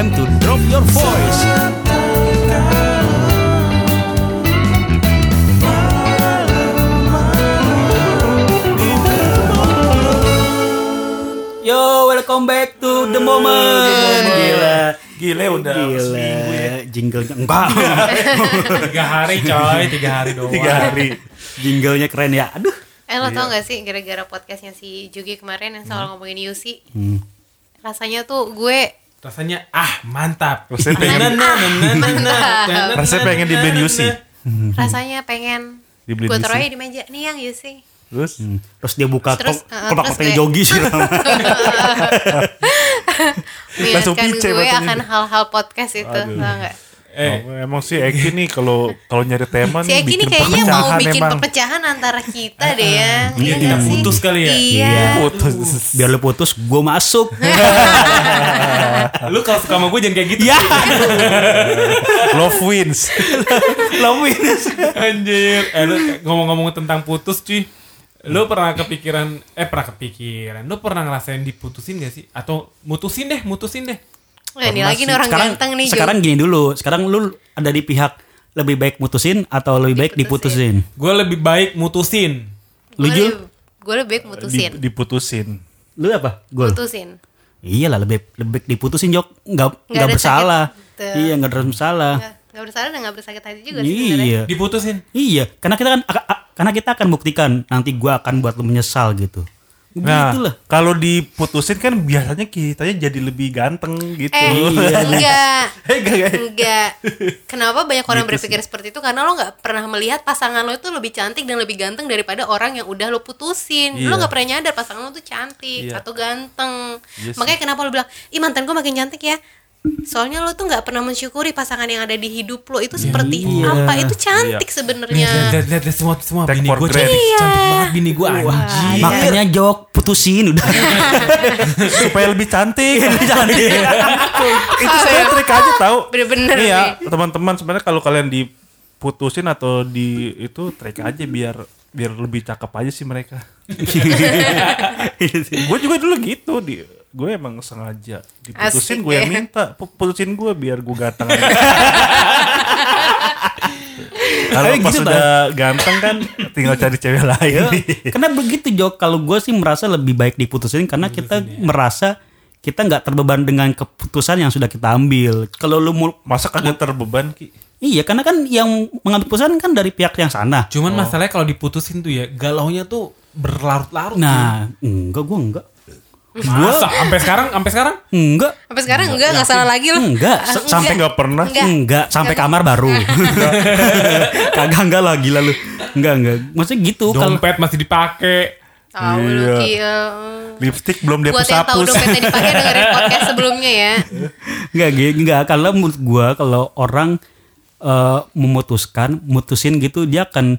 time to drop your voice. Yo, welcome back to the moment. Gila. Gile udah Gila. seminggu ya. Jinglenya enggak. tiga hari coy tiga hari doang Tiga hari. Jinglenya keren ya. Aduh. Eh lo tau gak sih gara-gara podcastnya si Jugi kemarin yang selalu ngomongin Yusi Hmm. Rasanya tuh gue rasanya ah mantap Rasanya pengen- Rasanya pengen dibeliin na, Yusi. rasanya pengen Dibeliin gue Yusi. taruh di meja Nih yang Yusi Terus Hmm. Terus dia buka Terus, kop- uh, kotak Jogi sih. Langsung gue akan hal-hal podcast itu tau gak eh Oh, emang sih Eki nih kalau kalau nyari tema Si nih Eki bikin nih kayaknya mau perpecahan bikin emang. perpecahan antara kita deh ya Dia Iya tidak sih? putus kali ya? Iya Putus. Biar lu putus, gue masuk. lu kalau suka sama gue jangan kayak gitu Ya, Love wins. lo minus. anjir eh lu ngomong-ngomong tentang putus cuy lu pernah kepikiran eh pernah kepikiran lu pernah ngerasain diputusin gak sih atau mutusin deh mutusin deh Nah, ini lagi nih orang sekarang, ganteng nih sekarang gini dulu. Sekarang lu ada di pihak lebih baik mutusin atau lebih baik diputusin? gue lebih baik mutusin Lu Gue Jul? lebih- Gue lebih baik mutusin Di- diputusin. Lu apa? Gol. Mutusin Iyalah lebih lebih baik diputusin Jok. Enggak Nggak enggak ada bersalah. sakit. Tuh. Iya, enggak ada bersalah. Nggak, nggak bersalah dan nggak bersakit hati juga sih sebenarnya. Iya. diputusin Iya, karena kita kan karena kita akan buktikan nanti gua akan buat lu menyesal gitu. Nah, Begitulah. kalau diputusin kan biasanya kitanya jadi lebih ganteng gitu. Eh, enggak. Eh, enggak, enggak. Enggak. Kenapa banyak orang Gitu berpikir seperti itu? Karena lo nggak pernah melihat pasangan lo itu lebih cantik dan lebih ganteng daripada orang yang udah lo putusin. Lo Iya. nggak pernah nyadar pasangan lo tuh cantik Iya. atau ganteng. Iya sih. Makanya kenapa lo bilang, "Ih, mantan gue makin cantik ya." Soalnya lo tuh nggak pernah mensyukuri pasangan yang ada di hidup lo itu seperti Iya. apa. Itu cantik Lihat, sebenarnya. lihat, lihat, lihat semua semua Take bini gue cantik, cantik banget bini gue anjing Makanya Jok putusin udah. Supaya lebih cantik. Lebih cantik. itu sebenarnya trik aja tahu. Bener-bener ya, nih. teman-teman sebenarnya kalau kalian diputusin atau di itu trik aja biar biar lebih cakep aja sih mereka. gue juga dulu gitu di gue emang sengaja Asik diputusin gue yang ya. minta Pu- putusin gue biar gue ganteng. Kalau Eh, pas gitu, udah ganteng kan tinggal cari cewek lain. karena begitu Jok, kalau gue sih merasa lebih baik diputusin karena kita merasa kita nggak terbeban dengan keputusan yang sudah kita ambil. Kalau lu mau Masa kagak terbeban ki? Iya, karena kan yang mengambil keputusan kan dari pihak yang sana. cuman masalahnya kalau diputusin tuh ya galaunya tuh berlarut-larut Nah, enggak gua enggak. Masa sampai sekarang sampai sekarang Enggak. Sampai sekarang enggak enggak salah lagi lo. Enggak, Ah, sa- sampai nggak pernah. Enggak. Enggak, sampai kamar baru. Kagak enggak lah gila lu. Enggak, enggak. Maksudnya gitu kalau dompet masih dipakai Tahu lu Iya. Lipstick belum Buat yang tahu dihapus-hapus. dompetnya dipakai dengerin podcast sebelumnya ya. enggak gitu, enggak kalau menurut gua kalau orang eh, memutuskan, mutusin gitu dia akan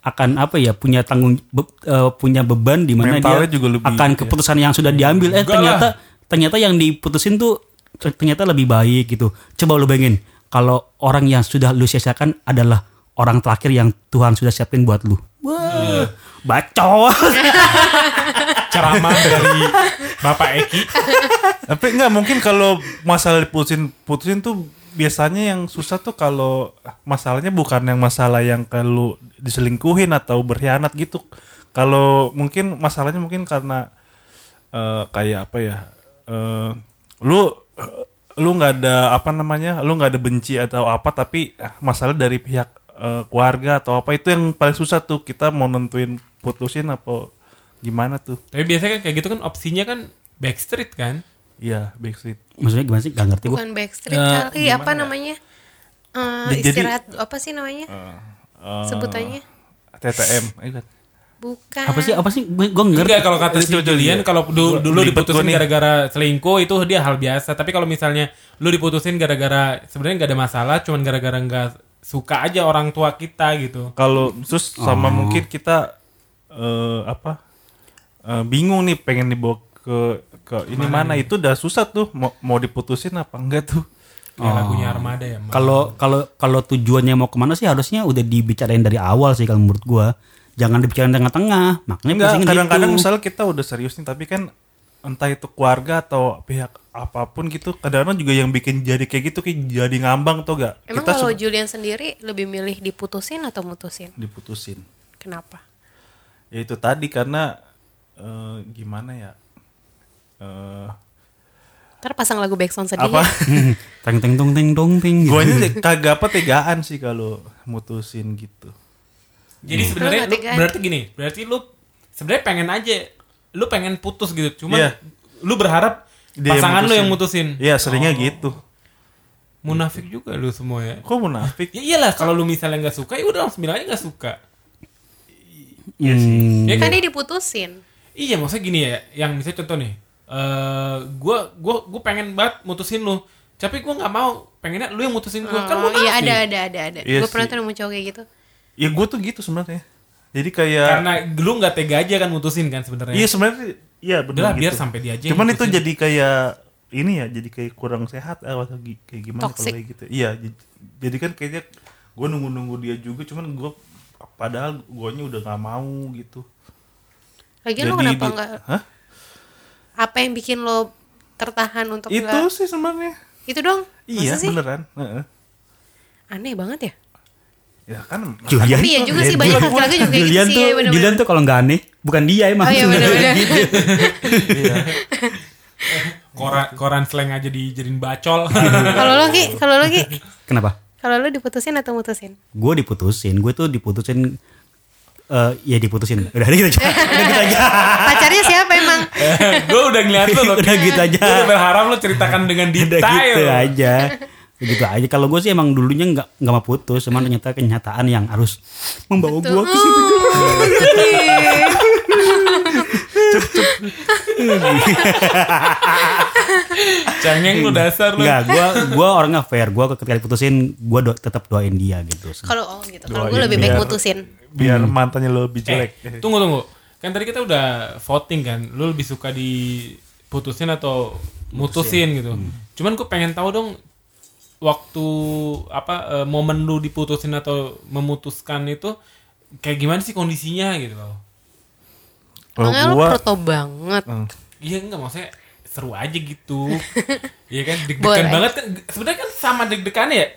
akan apa ya punya tanggung be- eh, punya beban di mana dia juga lebih, akan ya. keputusan yang sudah diambil eh Enggak ternyata ternyata yang diputusin tuh ternyata lebih baik gitu. Coba lu bayangin kalau orang yang sudah lu sia-siakan adalah orang terakhir yang Tuhan sudah siapin buat lu. Wah, bacot. ceramah dari Bapak Eki Tapi enggak mungkin kalau masalah diputusin putusin tuh biasanya yang susah tuh kalau masalahnya bukan yang masalah yang kalau diselingkuhin atau berkhianat gitu. Kalau mungkin masalahnya mungkin karena eh, kayak apa ya? eh, lu lu nggak ada apa namanya? Lu nggak ada benci atau apa tapi masalah dari pihak eh, keluarga atau apa itu yang paling susah tuh kita mau nentuin putusin apa gimana tuh. tapi biasanya kan kayak gitu kan opsinya kan backstreet kan Iya, backstreet. Maksudnya gimana sih? Gak ngerti gua. Bukan backstreet Eh, kali apa namanya? Eh, Jadi- istirahat apa sih namanya? Eh, Sebutannya? TTM, ingat. Bukan. Apa sih? Apa sih? Gue gue ngerti. Enggak kalau kata si Julian kalau dulu, Gua- dulu diputusin nih. gara-gara selingkuh itu dia hal biasa. Tapi kalau misalnya lu diputusin gara-gara sebenarnya nggak ada masalah, cuman gara-gara nggak suka aja orang tua kita gitu. Kalau terus sama Oh. mungkin kita eh, apa eh, bingung nih pengen dibawa ke ke ini mana, itu udah susah tuh mau mau diputusin apa enggak tuh. Kayak lagunya Armada ya. Kalau kalau kalau tujuannya mau ke mana sih harusnya udah dibicarain dari awal sih kalau menurut gua. jangan dibicarain tengah-tengah makanya Enggak, kadang-kadang gitu. misalnya kita udah serius nih tapi kan entah itu keluarga atau pihak apa pun gitu kadang-kadang juga yang bikin jadi kayak gitu kayak jadi ngambang tuh gak Emang kita kalau Julian sendiri lebih milih diputusin atau mutusin? diputusin Kenapa? ya itu tadi karena eh, gimana ya eh Ntar pasang lagu backsound sedih apa ya. teng teng tong teng dong teng gitu. guanya kagak apa tegaan sih kalau mutusin gitu Jadi sebenarnya lu, tegaan. berarti gini, berarti lu sebenarnya pengen aja lu pengen putus gitu. Cuman Iya. lu berharap Dia pasangan lu yang mutusin. Iya seringnya gitu Munafik juga lu semua ya. kok munafik Ya iyalah kalau lu misalnya nggak suka ya udah langsung bilang aja nggak suka. Hmm, Ya Kan kan? dia diputusin. Iya maksudnya gini ya, yang misalnya contoh nih, eh gua gua gua pengen banget mutusin lu, tapi gua nggak mau, pengennya lu yang mutusin gua. kan Oh, munafik. iya ada ada ada ada. Iya gue pernah tuh nemu cowok kayak gitu. ya gue tuh gitu sebenarnya jadi kayak Karena lu nggak tega aja kan mutusin kan sebenarnya. iya sebenarnya iya benar lah, biar gitu. sampai dia aja yang cuman itu jadi kayak ini ya jadi kayak kurang sehat eh, atau kayak gimana kalau Toxic. kayak gitu iya jadi kan kayaknya gue nunggu nunggu dia juga cuman gue padahal guanya udah nggak mau gitu Lagian lo Jadi kenapa? Hah? Apa yang bikin lo tertahan untuk itu nggak- sih sebenarnya Itu dong. iya Masa sih? beneran Heeh. Aneh banget ya. ya kan Julian Tapi iya juga sih banyak laki-laki juga Julian gitu tuh ya, bener-bener. Julian tuh kalau nggak aneh bukan dia emang Oh iya sebenarnya bener-bener. gitu. iya koran koran slang aja dijadiin bacol. Kalau lo Ki, kalau lo Ki, Kenapa? kalau lo diputusin atau mutusin? Gue diputusin, gue tuh diputusin eh ya diputusin. Udah gitu gitu aja. Pacarnya siapa emang? gue udah ngeliat lu loh. Udah gitu aja. Gue udah berharap lu ceritakan dengan Udah detail. gitu aja. Gitu aja. Kalau gue sih emang dulunya nggak nggak mau putus, cuman ternyata kenyataan yang harus membawa gue ke situ. Cengeng lu dasar lu. Enggak, gue gua orangnya fair. Gue ketika diputusin, gue do, tetap doain dia gitu. Kalau oh gitu. Kalau gue Doain lebih baik biar- mutusin. biar mantannya lo lebih jelek Eh, tunggu tunggu. Kan tadi kita udah voting kan. Lu lebih suka diputusin atau mutusin gitu. Cuman gue pengen tahu dong waktu apa eh, momen lu diputusin atau memutuskan itu kayak gimana sih kondisinya gitu loh. kalau Makanya gua proto banget. Hmm. Iya enggak maksudnya seru aja gitu. Iya kan deg-degan banget kan. Sebenarnya kan sama deg-degan ya.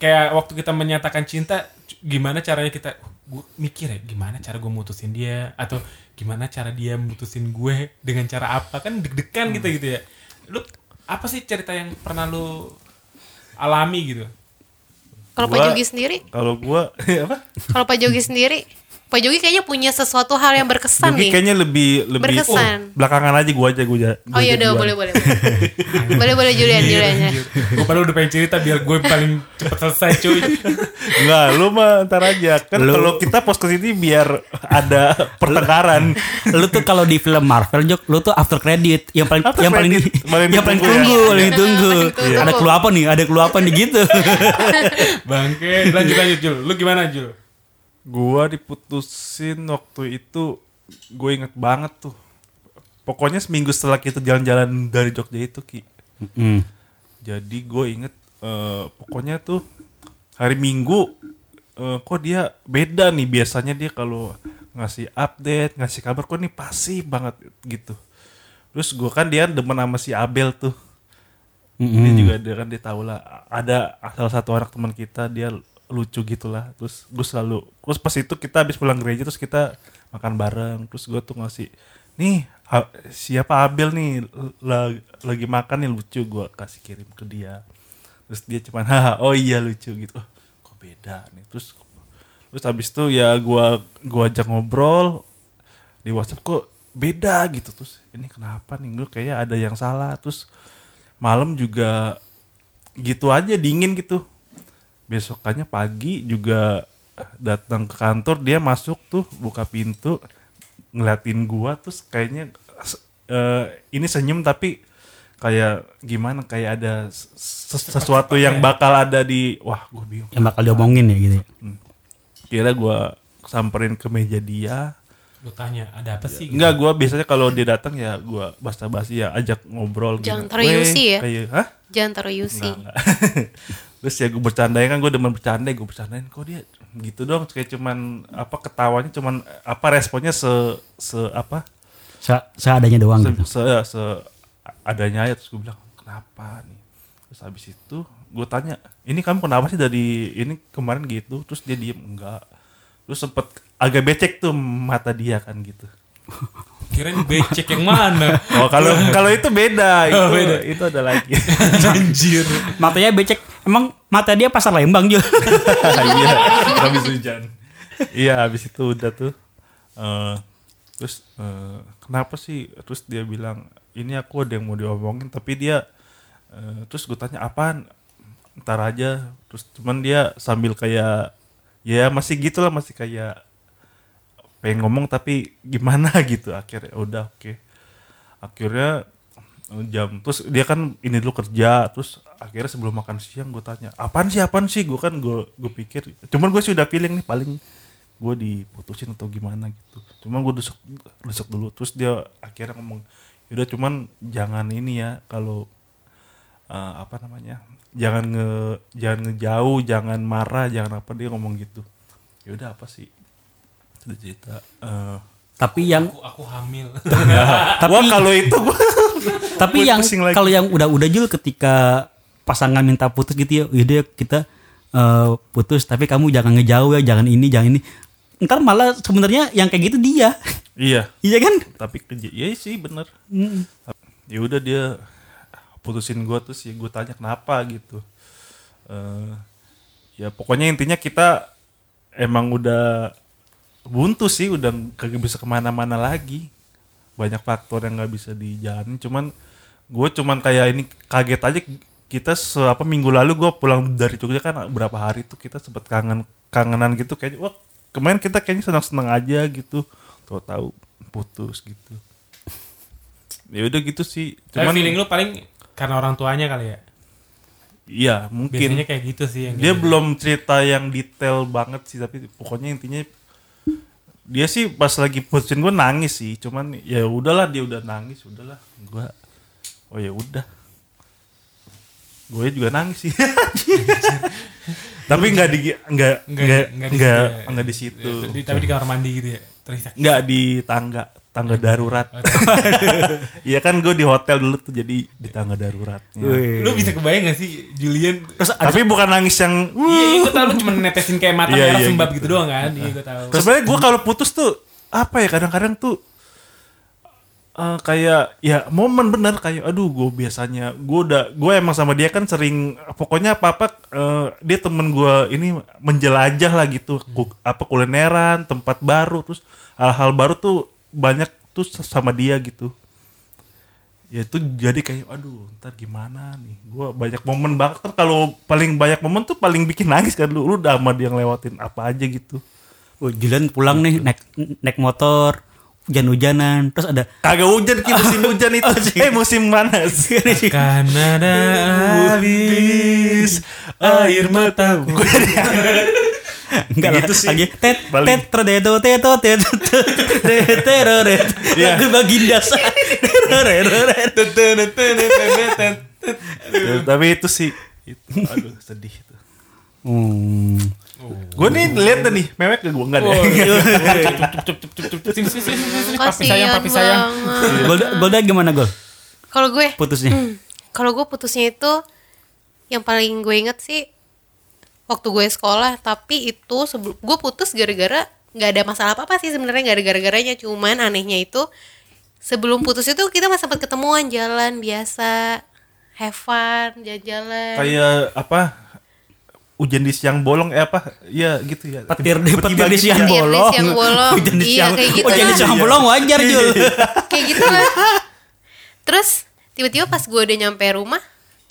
Kayak waktu kita menyatakan cinta gimana caranya kita gue mikir ya gimana cara gue mutusin dia? Atau gimana cara dia mutusin gue dengan cara apa? Kan deg-degan gitu gitu ya. Lu apa sih cerita yang pernah lu alami gitu? Kalau Pak Jogi sendiri, kalau gua apa? Kalau Pak Jogi sendiri, Pak Jogi kayaknya punya sesuatu hal yang berkesan Jogi nih. kayaknya lebih lebih Berkesan. Oh, belakangan aja gua aja gua aja. Oh iya udah boleh boleh. boleh boleh Julian Julian ya. gue padahal udah pengen cerita biar gue paling cepet selesai cuy. Enggak, lu mah ntar aja. Kan Lu- kalau kita pos ke sini biar ada pertengkaran. lu tuh kalau di film Marvel Jok, lu tuh after credit yang paling After yang paling yang paling ditunggu ya. tunggu, paling tunggu. Iya. Ada clue apa nih? Ada clue apa nih gitu. Bangke, lanjut lanjut Jul. Lu gimana Jul? Gua diputusin waktu itu gue inget banget tuh. Pokoknya seminggu setelah kita jalan-jalan dari Jogja itu Ki. Hmm. Jadi gue inget eh, pokoknya tuh hari Minggu eh, kok dia beda nih biasanya dia kalau ngasih update, ngasih kabar kok nih pasif banget gitu. Terus gue kan dia demen sama si Abel tuh. Dia juga dia kan dia tahu lah ada salah satu anak teman kita dia lucu gitulah. Terus gue selalu terus pas itu kita habis pulang gereja terus kita makan bareng. Terus gue tuh ngasih nih siapa Abel nih la- lagi makan nih lucu gue kasih kirim ke dia. Terus dia cuman haha oh iya lucu gitu. Oh, kok beda nih. Terus terus habis itu ya gua gua ajak ngobrol di WhatsApp kok beda gitu terus ini kenapa nih gue kayak ada yang salah terus malam juga gitu aja dingin gitu besokannya pagi juga datang ke kantor dia masuk tuh buka pintu ngeliatin gua terus kayaknya eh, ini senyum tapi kayak gimana kayak ada ses- sesuatu yang bakal ada di wah gue bingung Yang bakal diomongin ya gitu. ya. kira gua samperin ke meja dia Lu tanya, ada apa sih? Enggak, gua biasanya kalau dia datang ya gua basa-basi ya ajak ngobrol Jangan gitu. taruh UC ya? Kayak, hah? Jangan taruh. Terus ya gue bercandain kan gue demen bercanda gue bercandain kok dia gitu dong? Kayak cuman apa ketawanya cuman apa responnya se se apa? Se seadanya doang se, gitu. se, se adanya aja terus gue bilang kenapa nih? Terus habis itu gue tanya ini kamu kenapa sih dari ini kemarin gitu? Terus dia diem enggak. Terus sempet agak becek tuh mata dia kan gitu Kirain becek yang mana? oh kalau kalau itu beda itu Oh, beda. itu ada lagi Anjir. Matanya becek. Emang mata dia pasar Lembang Jul. iya habis hujan iya habis itu udah tuh Eh, terus eh, kenapa sih terus dia bilang ini aku ada yang mau diomongin tapi dia eh, terus gue tanya apaan ntar aja terus cuman dia sambil kayak ya masih gitulah masih kayak pengen ngomong tapi gimana gitu. Akhirnya udah oke. Akhirnya eh, jam terus dia kan ini dulu kerja terus akhirnya sebelum makan siang gue tanya apaan sih apaan sih? Gue kan gue gue pikir cuman gue sih udah feeling nih paling gue diputusin atau gimana gitu. Cuman gue desek desek dulu terus dia akhirnya ngomong udah cuman jangan ini ya kalau eh, apa namanya jangan nge jangan ngejauh jangan marah jangan apa dia ngomong gitu. Ya udah apa sih sudah cerita eh, Tapi yang Aku, aku hamil. Wah kalau itu tapi yang kalau yang udah-udah Jul ketika pasangan minta putus gitu ya, yaudah kita eh, putus tapi kamu jangan ngejauh ya, jangan ini, jangan ini. Ntar malah sebenarnya yang kayak gitu dia. iya iya kan? tapi kerja iya sih bener ya udah dia putusin gue terus ya gue tanya kenapa gitu Eh ya pokoknya intinya kita emang udah buntu sih udah kagak bisa ke mana-mana lagi. Banyak faktor yang nggak bisa dijalanin cuman gue cuman kayak ini kaget aja kita se apa minggu lalu gue pulang dari Jogja kan berapa hari tuh kita sempet kangen kangenan gitu kayak wah kemarin kita kayaknya senang-senang aja gitu. Tahu tahu putus gitu. Ya udah gitu sih Tapi cuman feeling lu paling karena orang tuanya kali ya. iya mungkin. Biasanya kayak gitu sih yang dia kayak belum cerita yang detail banget sih tapi pokoknya intinya dia sih pas lagi putusin gue nangis sih cuman ya udahlah dia udah nangis udahlah gue oh ya udah gue juga nangis sih tapi nggak di nggak nggak nggak nggak di situ ya. nggak di situ tapi di kamar mandi gitu ya. Terisak. nggak di tangga tangga darurat Iya kan gue di hotel dulu tuh jadi di tangga darurat Lu bisa kebayang gak sih Julian Terus ada, tapi bukan nangis yang Iya, gue tau lu cuma netesin kayak mata Iya, merah iya, sembab gitu. gitu doang kan. Iya, gue tau. sebenarnya gue kalau putus tuh apa ya kadang-kadang tuh eh, kayak ya momen bener kayak aduh gue biasanya gue udah gue emang sama dia kan sering pokoknya apa apa dia temen gue ini menjelajah lah gitu Ku- apa kulineran tempat baru terus hal-hal baru tuh banyak tuh sama dia gitu ya itu jadi kayak aduh ntar gimana nih gue banyak momen banget kan kalau paling banyak momen tuh paling bikin nangis kan lu lu udah sama dia ngelewatin apa aja gitu oh, Julian pulang nih naik naik motor hujan-hujanan terus ada Kagak hujan ki musim hujan itu. eh musim panas. Karena ada habis air mataku. Enggak lah, Gitu sih. lagi tet Paling- tet tredeto teto teto tereret Iya. lagu baginda tapi itu sih. Itu aduh sedih itu. hmm. Gue nih lihat deh nih, mewek ke gue enggak deh. Papi sayang, papi sayang. Golda, Golda gimana Gol? Kalau gue, putusnya. Kalau gue putusnya itu yang paling gue inget sih waktu gue sekolah. Tapi itu sebelum gue putus gara-gara nggak ada masalah apa apa sih sebenarnya nggak ada gara-garanya. Cuman anehnya itu sebelum putus itu kita masih sempat ketemuan jalan biasa, have fun, jalan-jalan. Kayak apa? Hujan di siang bolong eh apa? Iya gitu ya. petir di petir di Bagi- siang Petir di bolong siang bolong. hujan di Iya, siang kayak gitu hujan di siang bolong wajar Jul kayak gitu lah terus tiba-tiba pas gue udah nyampe rumah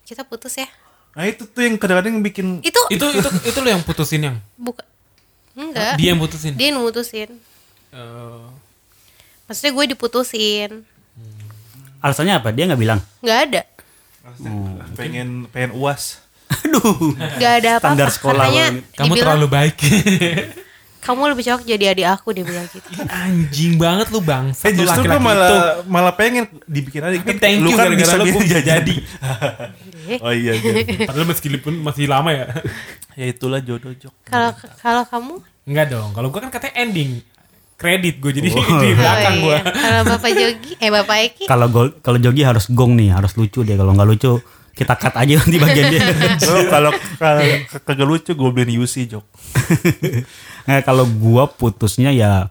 kita putus ya Nah itu tuh yang kadang-kadang bikin itu Itu itu itu lo yang putusin yang? Buka enggak. Dia yang putusin. dia yang mutusin Eh, maksudnya gue diputusin. Alasannya apa? Dia nggak bilang? Nggak ada. Pengen pengen uas. aduh. Nggak ada apa-apa. Standar sekolah katanya kamu dibilang terlalu baik. kamu lebih cocok jadi adik aku dia bilang gitu Anjing banget lu bang. Eh justru gue malah malah pengen dibikin aja Tapi thank you gara-gara lu gue bisa jadi. oh iya, iya. Padahal meskipun masih lama ya. ya itulah jodoh jok. kalau kalau kamu Enggak dong. Kalau gue kan katanya ending. Kredit gue jadi Oh. di belakang Oh, gue. iya. kalau bapak Jogi eh bapak Eki Kalau kalau Jogi harus gong nih, harus lucu dia. Kalau nggak lucu kita cut aja nanti bagian dia. Kalau kalau kagak lucu gue beliin UC jok. Nah, kalau gua putusnya ya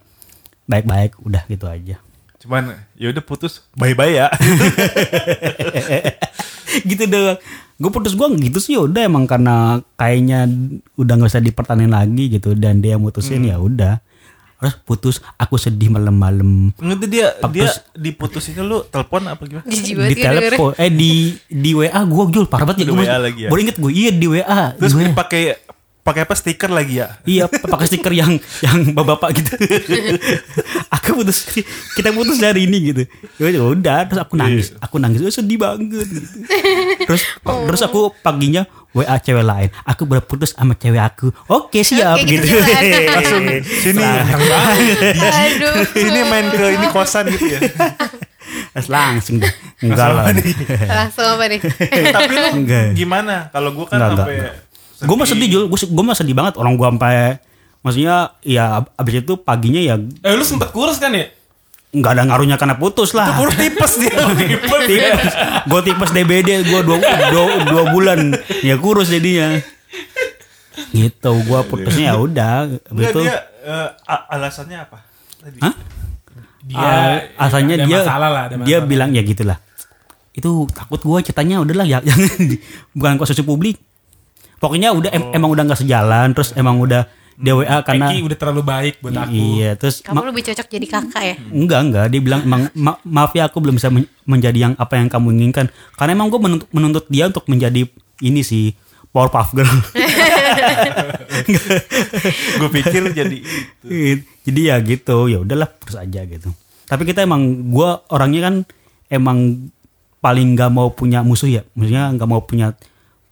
baik-baik udah gitu aja. Cuman ya udah putus bye bye ya. gitu doang. Gue putus gue gitu sih udah emang karena kayaknya udah nggak usah dipertanin lagi gitu dan dia mutusin ya udah harus putus aku sedih malam-malam Ngerti dia dia Putus. diputusinnya lu telepon apa gimana? di dengerin. telepon eh di di WA gue jul parah banget Di ya gue WA lagi ya? baru inget gue iya di WA Terus di WA. Pakai apa stiker lagi ya? Iya, pakai stiker yang yang bapak-bapak gitu. aku putus kita putus dari ini gitu. Ya udah, terus aku nangis. Aku nangis, "Oh, sedih banget gitu. Terus terus aku paginya WA cewek lain. Aku berputus sama cewek aku. Oke, siap Oke, gitu. gitu. Langsung sini aduh sini main ke ini kosan gitu ya. Terus langsung deh. Enggak lah. langsung apa nih Tapi lu gimana? Kalau gue kan Enggak, enggak, sampai Gue mah sedih, Jul. Gue mah sedih banget orang gue sampai maksudnya ya ab- abis itu paginya ya Eh lu sempet kurus kan ya? nggak ada ngaruhnya karena putus lah. Kurus tipes dia. tipes. Gue tipes DBD, gue dua, dua, dua bulan ya kurus jadinya. Gitu, gue putusnya ya udah. Itu, dia a- alasannya apa? Tadi. Hah? Dia asalnya ada dia masalah lah, ada dia masalah. bilang ya gitulah. Itu takut gue ceritanya udahlah ya jangan bukan konsumsi publik. Pokoknya udah em- emang udah nggak sejalan, terus emang udah DWA karena Eki udah terlalu baik buat aku. iya, terus kamu lebih cocok jadi kakak ya Enggak, enggak. Dia bilang emang ma- maaf ya aku belum bisa men- menjadi yang apa yang kamu inginkan. Karena emang gue menuntut, menuntut dia untuk menjadi ini sih Powerpuff Girl. gue pikir jadi Jadi ya gitu, ya udahlah terus aja gitu. Tapi kita emang gue orangnya kan emang paling nggak mau punya musuh ya. Maksudnya nggak mau punya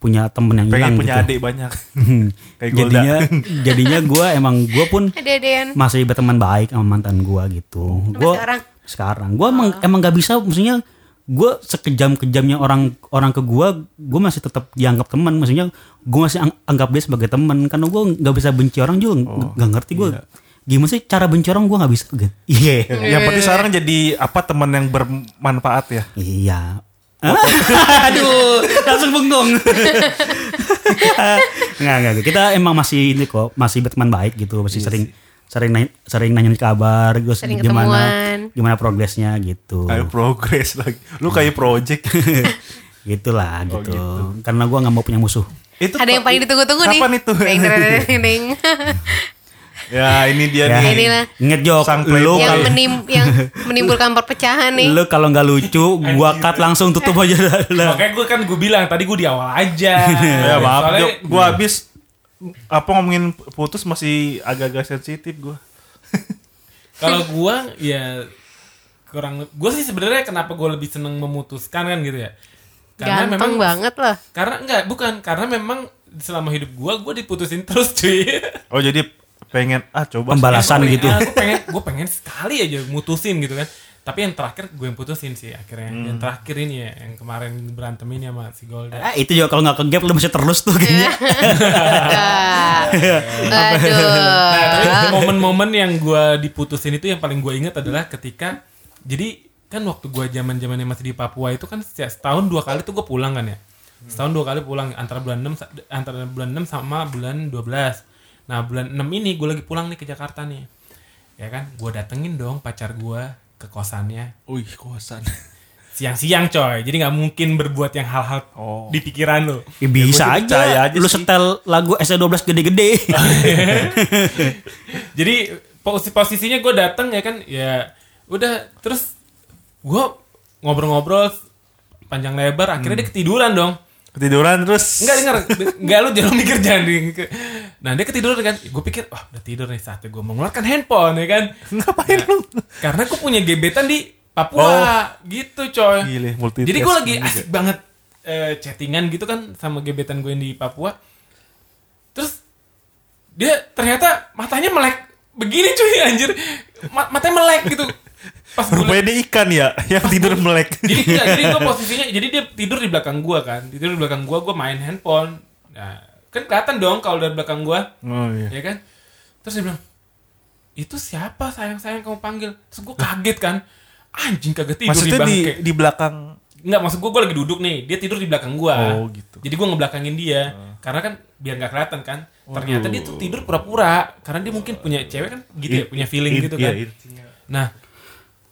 punya temen yang hilang punya gitu. adik banyak. Kayak Golda. jadinya jadinya gue emang gue pun adean masih berteman baik sama mantan gue gitu. Gue sekarang? sekarang gue emang emang gak bisa, maksudnya gue sekejam kejamnya orang orang ke gue, gue masih tetap dianggap teman. Maksudnya gue masih ang- anggap dia sebagai teman karena gue nggak bisa benci orang juga, nggak nggak ngerti gue. Gimana sih cara benci orang gue nggak bisa gitu. Iya. Yang penting sekarang jadi apa teman yang bermanfaat ya. Iya. Aduh, langsung bengong. nggak nggak kita emang masih ini kok masih berteman baik gitu masih sering sering nanya, sering nanya kabar terus Sering gimana ketemuan. gimana progresnya gitu Kayak progres lagi. Lu kayak project. gitulah gitu. karena gua nggak mau punya musuh itu ada yang paling ditunggu-tunggu nih Kapan itu? Deng, deng, deng. Ya ini dia ya nih. Inilah. inget jok Sang lu yang kalau menim yang menimbulkan perpecahan nih lu kalau nggak lucu gua cut langsung tutup aja lah Makanya gue kan gue bilang tadi gue di awal aja. Ya maaf, Soalnya- Jok. Gua habis apa ngomongin putus masih agak-agak sensitif gua. Kalau gua ya kurang gue sih sebenarnya kenapa gue lebih seneng memutuskan kan gitu ya. Karena ganteng memang banget loh karena enggak bukan karena memang selama hidup gua gue diputusin terus cuy. Oh jadi pengen ah coba Pembalasan Gue gitu. ah, Gue pengen gue pengen sekali aja mutusin gitu kan. Tapi yang terakhir gue yang putusin sih akhirnya. Yang terakhir ini ya yang kemarin berantem ini sama si Golda. Ah, itu juga kalau nggak ke gap lu masih terus tuh kayaknya. Ah. aduh Nah, tapi momen-momen yang gue diputusin itu yang paling gue inget adalah ketika jadi kan waktu gue zaman zamannya masih di Papua itu kan setiap setahun dua kali tuh gue pulang kan ya. Setahun dua kali pulang antara bulan 6 sa- antara bulan 6 sama bulan 12 nah bulan 6 ini gue lagi pulang nih ke Jakarta nih. Ya kan? Gue datengin dong pacar gue ke kosannya. Wih kosan. siang-siang coy. Jadi nggak mungkin berbuat yang hal-hal Oh. di pikiran lo Ya, bisa percaya aja, aja lu sih. setel lagu SE12 gede-gede. Jadi posi posisinya gue datang ya kan? Ya udah. Terus gue ngobrol-ngobrol panjang lebar. Akhirnya dia ketiduran dong. Ketiduran terus. Enggak denger, enggak lu jangan mikir jangan Nah dia ketiduran kan, gue pikir wah udah tidur nih saatnya gue mengeluarkan handphone ya kan. Ngapain Nah, lu? Karena gue punya gebetan di Papua gitu coy. Gile, Jadi gue lagi juga. asik banget eh, chattingan gitu kan sama gebetan gue yang di Papua. Terus dia ternyata matanya melek begini cuy anjir Ma- matanya melek gitu pas gue Rupanya dia ikan ya yang tidur melek. jadi enggak, jadi gue posisinya jadi dia tidur di belakang gua kan tidur di belakang gua gua main handphone nah kan kelihatan dong kalau dari belakang gua Oh iya. ya kan terus dia bilang itu siapa sayang sayang kamu panggil terus gue kaget kan anjing kagak tidur Maksudnya di di bangke di belakang Enggak, maksud gue, gue lagi duduk nih. Dia tidur di belakang gue. Oh, gitu. Jadi gue ngebelakangin dia. Karena kan biar nggak kelihatan kan. Ternyata dia tuh tidur pura-pura. Karena dia mungkin punya cewek kan gitu ya, In- punya feeling in- gitu iya, kan. intinya. Nah,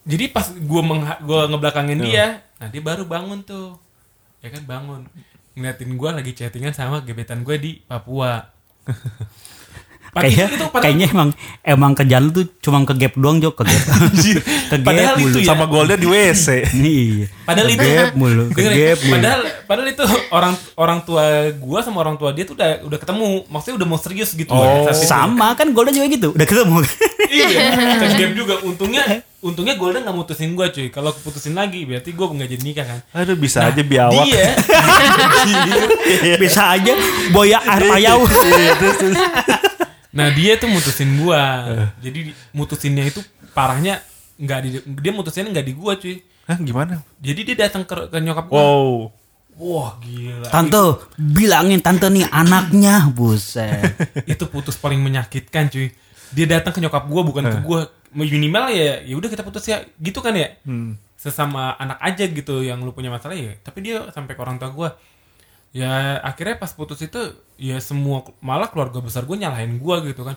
jadi pas gue gua ngebelakangin dia, nah dia baru bangun tuh. Ya kan bangun. Ngeliatin gue lagi chattingan sama gebetan gue di Papua. Kayaknya itu- itu padahal- kayaknya emang emang kerjaan lu tuh cuma ke gap doang Jok, ke gap. ke Padahal gap itu mulu. ya. Sama golnya di WC. Iya. Padahal Ke itu gap mulu, ke gap mulu. padahal padahal itu orang orang tua gua sama orang tua dia tuh udah udah ketemu, maksudnya udah mau serius gitu Oh. itu. Sama kan Golden juga gitu, udah ketemu. Iya, ke game juga untungnya untungnya Golden nggak mutusin gua cuy. Kalau keputusin lagi berarti gua nggak jadi nikah kan. Aduh bisa aja biawak. Dia Bisa aja boya air payau. Nah dia tuh mutusin gua. Jadi mutusinnya itu parahnya nggak di dia mutusinnya nggak di gua cuy. Hah gimana? Jadi dia datang ke, ke nyokap gua. Wow. Wah gila. Tante, bilangin tante nih anaknya, buset. itu putus paling menyakitkan cuy. Dia datang ke nyokap gua bukan ke gua. Minimal ya ya udah kita putus ya gitu kan ya. Sesama anak aja gitu yang lu punya masalah ya. Tapi dia sampai ke orang tua gua. Ya akhirnya pas putus itu ya semua malah keluarga besar gua nyalahin gua gitu kan.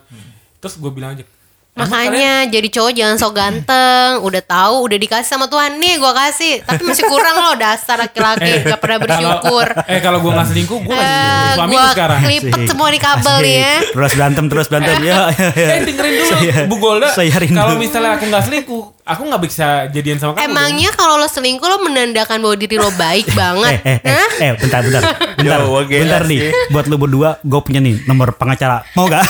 Terus gua bilang aja "Emang kalian- Makanya jadi cowok jangan sok ganteng. Udah tahu, udah dikasih sama Tuhan nih, gua kasih. Tapi masih kurang loh dasar laki-laki, gak pernah bersyukur. Eh kalau gua gak selingkuh gua lagi Eh, suami gua lu sekarang. klipet semua di kabel nih ya. Terus berantem, terus berantem. Ya, ya, ya. Eh dengerin dulu Saya- Bu Golda. Kalau misalnya aku nggak selingkuh, aku nggak bisa jadian sama kamu. Emangnya kalau lo selingkuh lo menandakan bahwa diri lo baik banget. Eh, eh, eh, Hah? eh, bentar, bentar, bentar, Yo, bentar nih. Buat lu berdua, gue punya nih nomor pengacara. Mau gak?